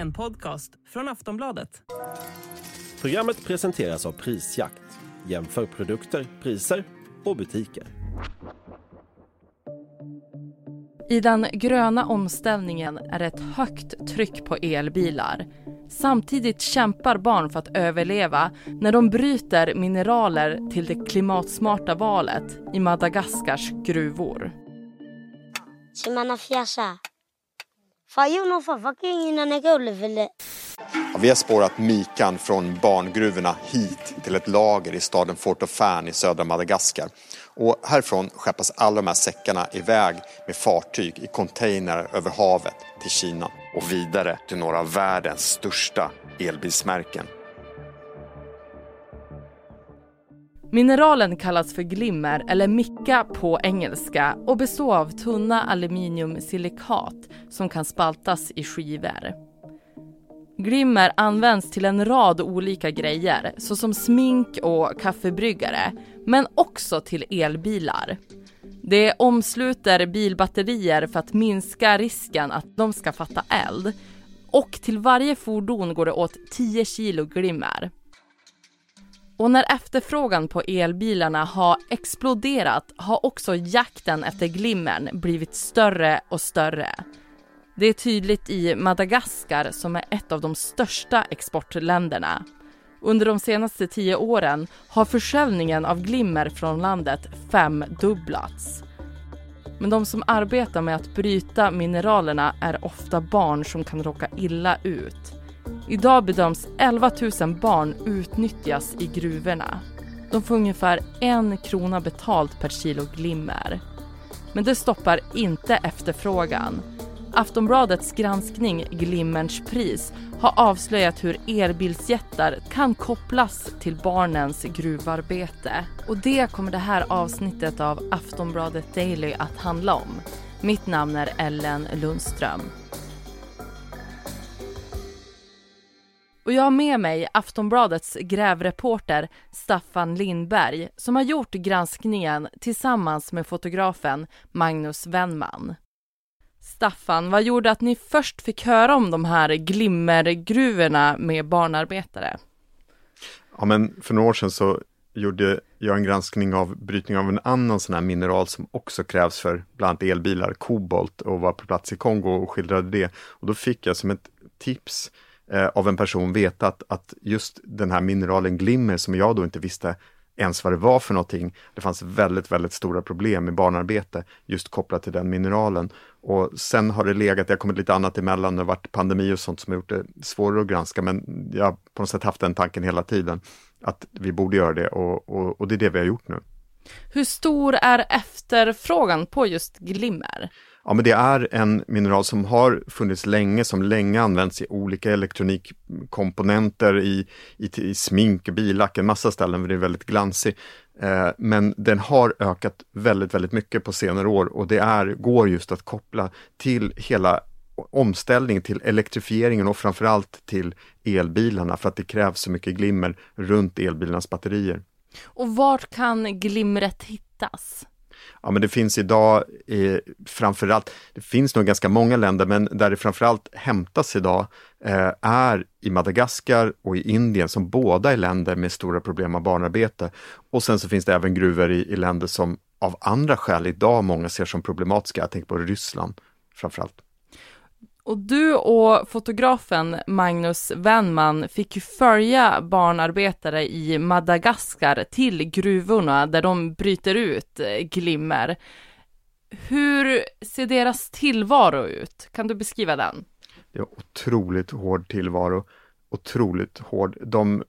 En podcast från Aftonbladet. Programmet presenteras av Prisjakt. Jämför produkter, priser och butiker. I den gröna omställningen är ett högt tryck på elbilar. Samtidigt kämpar barn för att överleva när de bryter mineraler till det klimatsmarta valet i Madagaskars gruvor. Semana fiasa. Fayo no fa fucking innan jag Ja, vi har spårat Mikan från barngruvorna hit till ett lager i staden Fort au i södra Madagaskar. Och härifrån skeppas alla de här säckarna iväg med fartyg i containrar över havet till Kina och vidare till några av världens största elbilsmärken. Mineralen kallas för glimmer eller micka på engelska och består av tunna aluminiumsilikat som kan spaltas i skivor. Glimmer används till en rad olika grejer såsom smink och kaffebryggare men också till elbilar. Det omsluter bilbatterier för att minska risken att de ska fatta eld och till varje fordon går det åt 10 kilo glimmer. Och när efterfrågan på elbilarna har exploderat har också jakten efter glimmern blivit större och större. Det är tydligt i Madagaskar som är ett av de största exportländerna. Under de senaste tio åren har försäljningen av glimmer från landet femdubblats. Men de som arbetar med att bryta mineralerna är ofta barn som kan råka illa ut. Idag bedöms 11 000 barn utnyttjas i gruvorna. De får ungefär en krona betalt per kilo glimmer. Men det stoppar inte efterfrågan. Aftonbladets granskning Glimmerns pris har avslöjat hur elbilsjättar kan kopplas till barnens gruvarbete. Och det kommer det här avsnittet av Aftonbladet Daily att handla om. Mitt namn är Ellen Lundström. Och jag har med mig Aftonbladets grävreporter Staffan Lindberg som har gjort granskningen tillsammans med fotografen Magnus Wennman. Staffan, vad gjorde att ni först fick höra om de här glimmergruvorna med barnarbetare? Ja, men för några år sedan så gjorde jag en granskning av brytning av en annan sån här mineral som också krävs för bland annat elbilar, kobolt, och var på plats i Kongo och skildrade det. Och då fick jag som ett tips eh, av en person veta att, att just den här mineralen glimmer som jag då inte visste ens vad det var för någonting. Det fanns väldigt, väldigt stora problem med barnarbete just kopplat till den mineralen. Och sen har det legat, det har kommit lite annat emellan, det har varit pandemi och sånt som har gjort det svårare att granska, men jag har på något sätt haft den tanken hela tiden, att vi borde göra det och, och, och det är det vi har gjort nu. Hur stor är efterfrågan på just glimmer? Ja, men det är en mineral som har funnits länge, som länge använts i olika elektronikkomponenter, i, i, i smink, billack, en massa ställen, för det är väldigt glansig. Eh, men den har ökat väldigt, väldigt mycket på senare år och det är, går just att koppla till hela omställningen till elektrifieringen och framförallt till elbilarna för att det krävs så mycket glimmer runt elbilarnas batterier. Och vart kan glimret hittas? Ja, men det finns idag eh, framförallt, det finns nog ganska många länder, men där det framförallt hämtas idag eh, är i Madagaskar och i Indien som båda är länder med stora problem med barnarbete. Och sen så finns det även gruvor i, i länder som av andra skäl idag många ser som problematiska. Jag tänker på Ryssland framförallt. Och du och fotografen Magnus Wennman fick ju följa barnarbetare i Madagaskar till gruvorna där de bryter ut eh, glimmer. Hur ser deras tillvaro ut? Kan du beskriva den? Det är otroligt hård tillvaro, otroligt hård. De,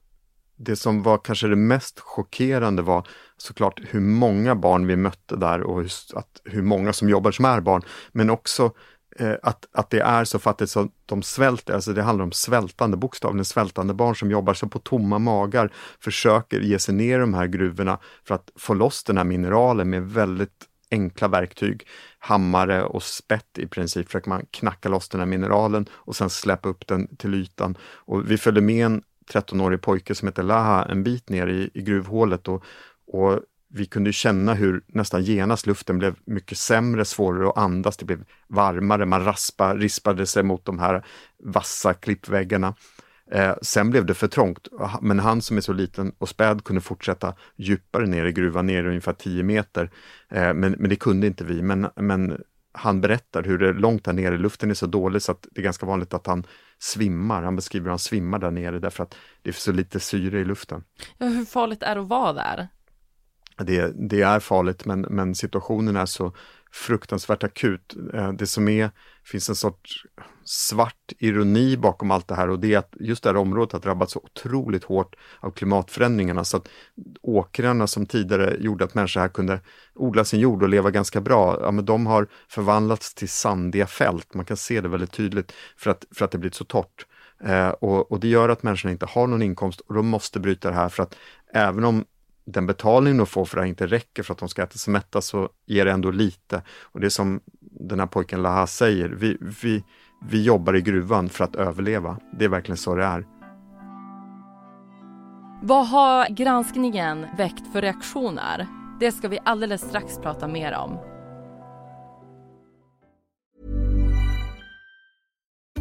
det som var kanske det mest chockerande var såklart hur många barn vi mötte där och hur, att, hur många som jobbar som är barn, men också Eh, att, att det är så fattigt så de svälter, alltså det handlar om svältande, bokstavligen svältande barn som jobbar så på tomma magar, försöker ge sig ner i de här gruvorna för att få loss den här mineralen med väldigt enkla verktyg, hammare och spett i princip, försöker man knacka loss den här mineralen och sen släppa upp den till ytan. Och vi följde med en 13-årig pojke som heter Laha en bit ner i, i gruvhålet och, och vi kunde känna hur nästan genast luften blev mycket sämre, svårare att andas, det blev varmare, man raspa, rispade sig mot de här vassa klippväggarna. Eh, sen blev det för trångt, men han som är så liten och späd kunde fortsätta djupare ner i gruvan, ner ungefär 10 meter. Eh, men, men det kunde inte vi, men, men han berättar hur det är långt där nere, luften är så dålig så att det är ganska vanligt att han svimmar. Han beskriver hur han svimmar där nere därför att det är så lite syre i luften. Ja, hur farligt är det att vara där? Det, det är farligt men, men situationen är så fruktansvärt akut. Eh, det som är, finns en sorts svart ironi bakom allt det här och det är att just det här området har drabbats så otroligt hårt av klimatförändringarna så att åkrarna som tidigare gjorde att människor här kunde odla sin jord och leva ganska bra, ja, men de har förvandlats till sandiga fält. Man kan se det väldigt tydligt för att, för att det blivit så torrt. Eh, och, och det gör att människorna inte har någon inkomst och de måste bryta det här för att även om den betalning de får för det här inte räcker för att de ska äta sig mätta så ger det ändå lite. Och det är som den här pojken Laha säger, vi, vi, vi jobbar i gruvan för att överleva. Det är verkligen så det är. Vad har granskningen väckt för reaktioner? Det ska vi alldeles strax prata mer om.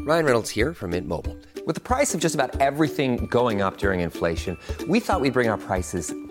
Ryan Reynolds här från Mint Mobile. Med priset på nästan allt som går upp under inflationen, trodde vi att vi skulle bring våra priser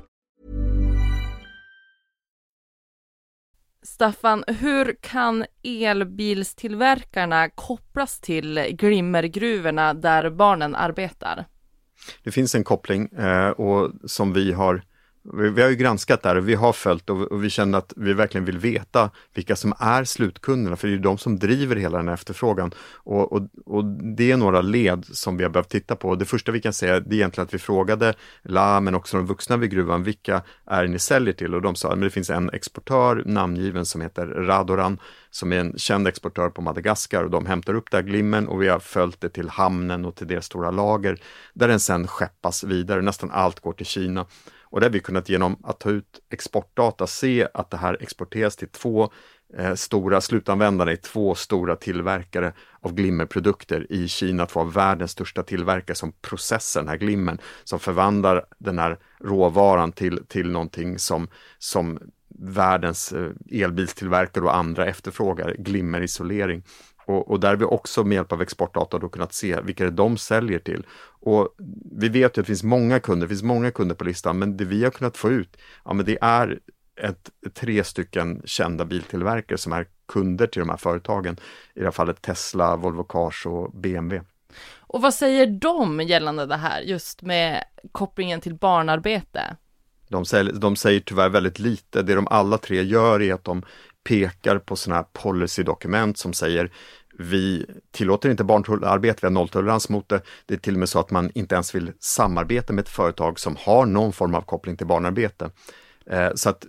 Staffan, hur kan elbilstillverkarna kopplas till glimmergruvorna där barnen arbetar? Det finns en koppling eh, och som vi har vi, vi har ju granskat där och vi har följt och, och vi känner att vi verkligen vill veta vilka som är slutkunderna, för det är de som driver hela den här efterfrågan. Och, och, och det är några led som vi har behövt titta på. Det första vi kan säga är egentligen att vi frågade La, men också de vuxna vid gruvan, vilka är ni säljer till? Och de sa att det finns en exportör namngiven som heter Radoran, som är en känd exportör på Madagaskar och de hämtar upp det här glimmen och vi har följt det till hamnen och till deras stora lager, där den sen skeppas vidare. Nästan allt går till Kina. Och det har vi kunnat genom att ta ut exportdata se att det här exporteras till två eh, stora slutanvändare, två stora tillverkare av glimmerprodukter i Kina, två av världens största tillverkare som processar den här glimmen, som förvandlar den här råvaran till, till någonting som, som världens eh, elbilstillverkare och andra efterfrågar, glimmerisolering. Och, och där har vi också med hjälp av exportdata då kunnat se vilka det de säljer till. Och vi vet ju att det finns många kunder, det finns många kunder på listan, men det vi har kunnat få ut, ja men det är ett, tre stycken kända biltillverkare som är kunder till de här företagen. I det här fallet Tesla, Volvo Cars och BMW. Och vad säger de gällande det här, just med kopplingen till barnarbete? De säger, de säger tyvärr väldigt lite. Det de alla tre gör är att de pekar på sådana här policydokument som säger vi tillåter inte barnarbete, vi har nolltolerans mot det. Det är till och med så att man inte ens vill samarbeta med ett företag som har någon form av koppling till barnarbete. Eh, så att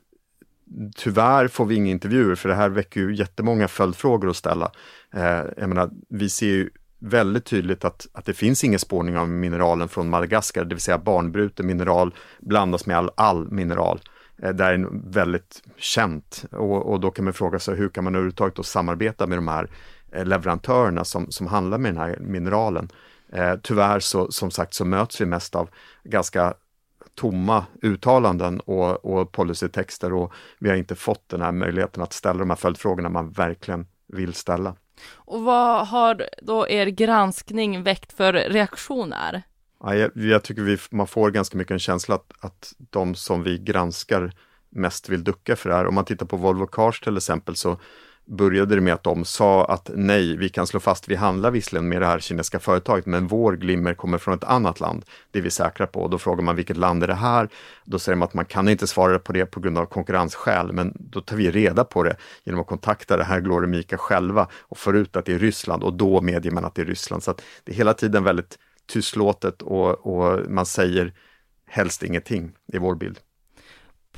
tyvärr får vi inga intervjuer för det här väcker ju jättemånga följdfrågor att ställa. Eh, jag menar, vi ser ju väldigt tydligt att, att det finns ingen spårning av mineralen från Madagaskar, det vill säga barnbruten mineral blandas med all, all mineral. Eh, det är väldigt känt och, och, då kan man fråga sig hur kan man överhuvudtaget samarbeta med de här leverantörerna som, som handlar med den här mineralen. Eh, tyvärr så som sagt så möts vi mest av ganska tomma uttalanden och, och policytexter och vi har inte fått den här möjligheten att ställa de här följdfrågorna man verkligen vill ställa. Och vad har då er granskning väckt för reaktioner? Ja, jag, jag tycker vi, man får ganska mycket en känsla att, att de som vi granskar mest vill ducka för det här. Om man tittar på Volvo Cars till exempel så började det med att de sa att nej, vi kan slå fast, vi handlar visserligen med det här kinesiska företaget, men vår glimmer kommer från ett annat land. Det är vi säkra på. Då frågar man vilket land är det här? Då säger man att man kan inte svara på det på grund av konkurrensskäl, men då tar vi reda på det genom att kontakta det här Gloremika själva och får ut att det är Ryssland och då medger man att det är Ryssland. Så att det är hela tiden väldigt tystlåtet och, och man säger helst ingenting i vår bild.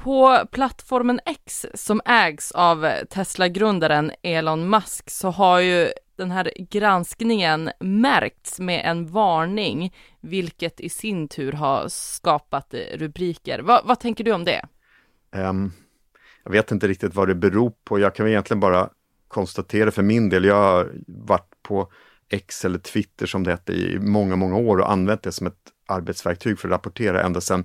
På plattformen X som ägs av Tesla-grundaren Elon Musk så har ju den här granskningen märkts med en varning, vilket i sin tur har skapat rubriker. Va, vad tänker du om det? Um, jag vet inte riktigt vad det beror på. Jag kan egentligen bara konstatera för min del, jag har varit på X eller Twitter som det hette i många, många år och använt det som ett arbetsverktyg för att rapportera ända sedan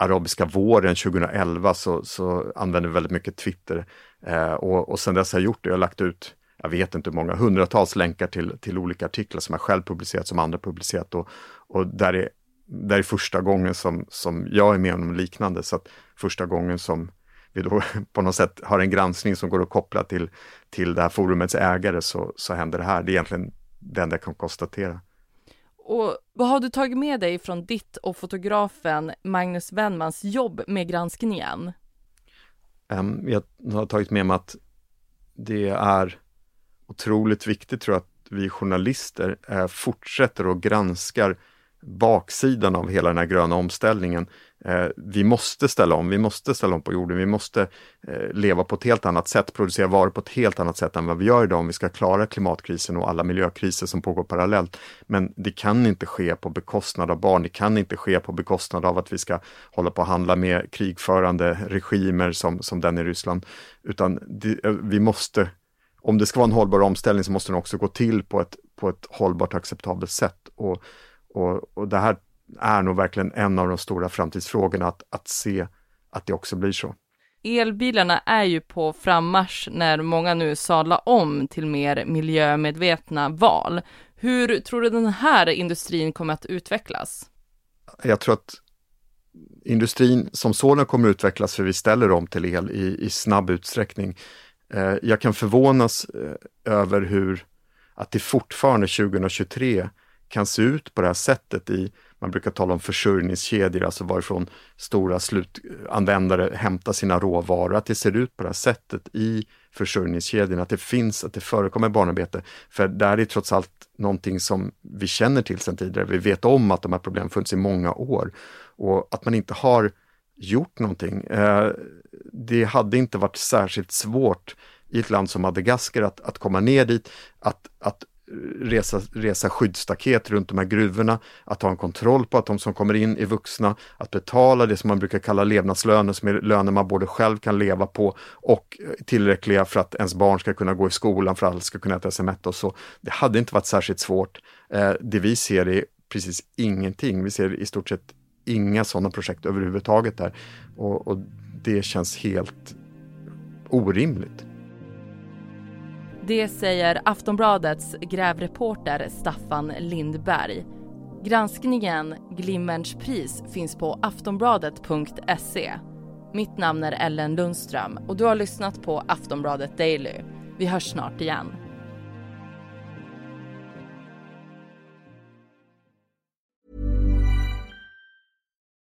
arabiska våren 2011 så, så använder vi väldigt mycket Twitter. Eh, och, och sen dess har jag gjort det, jag har lagt ut, jag vet inte hur många, hundratals länkar till, till olika artiklar som jag själv publicerat, som andra publicerat. Och, och där, är, där är första gången som, som jag är med om liknande, så att första gången som vi då på något sätt har en granskning som går att koppla till, till det här forumets ägare så, så händer det här. Det är egentligen det enda jag kan konstatera. Och vad har du tagit med dig från ditt och fotografen Magnus Wennmans jobb med granskningen? Um, jag har tagit med mig att det är otroligt viktigt tror jag att vi journalister eh, fortsätter och granskar baksidan av hela den här gröna omställningen. Eh, vi måste ställa om, vi måste ställa om på jorden, vi måste eh, leva på ett helt annat sätt, producera varor på ett helt annat sätt än vad vi gör idag om vi ska klara klimatkrisen och alla miljökriser som pågår parallellt. Men det kan inte ske på bekostnad av barn, det kan inte ske på bekostnad av att vi ska hålla på att handla med krigförande regimer som, som den i Ryssland, utan det, eh, vi måste om det ska vara en hållbar omställning så måste den också gå till på ett, på ett hållbart acceptabelt sätt. Och och, och det här är nog verkligen en av de stora framtidsfrågorna, att, att se att det också blir så. Elbilarna är ju på frammarsch när många nu sadlar om till mer miljömedvetna val. Hur tror du den här industrin kommer att utvecklas? Jag tror att industrin som sådan kommer att utvecklas för vi ställer om till el i, i snabb utsträckning. Eh, jag kan förvånas eh, över hur att det fortfarande 2023 kan se ut på det här sättet i, man brukar tala om försörjningskedjor, alltså varifrån stora slutanvändare hämtar sina råvaror, att det ser ut på det här sättet i försörjningskedjan, att det finns, att det förekommer barnarbete. För där är trots allt någonting som vi känner till sedan tidigare. Vi vet om att de här problemen funnits i många år och att man inte har gjort någonting. Eh, det hade inte varit särskilt svårt i ett land som Madagaskar att, att komma ner dit, att, att resa, resa skyddsstaket runt de här gruvorna, att ha en kontroll på att de som kommer in är vuxna, att betala det som man brukar kalla levnadslöner, som är löner man både själv kan leva på och tillräckliga för att ens barn ska kunna gå i skolan, för att alla ska kunna äta sig mätta och så. Det hade inte varit särskilt svårt. Eh, det vi ser är precis ingenting. Vi ser i stort sett inga sådana projekt överhuvudtaget där och, och det känns helt orimligt. Det säger Aftonbladets grävreporter Staffan Lindberg. Granskningen Glimmerns pris finns på aftonbladet.se. Mitt namn är Ellen Lundström och du har lyssnat på Aftonbladet Daily. Vi hörs snart igen.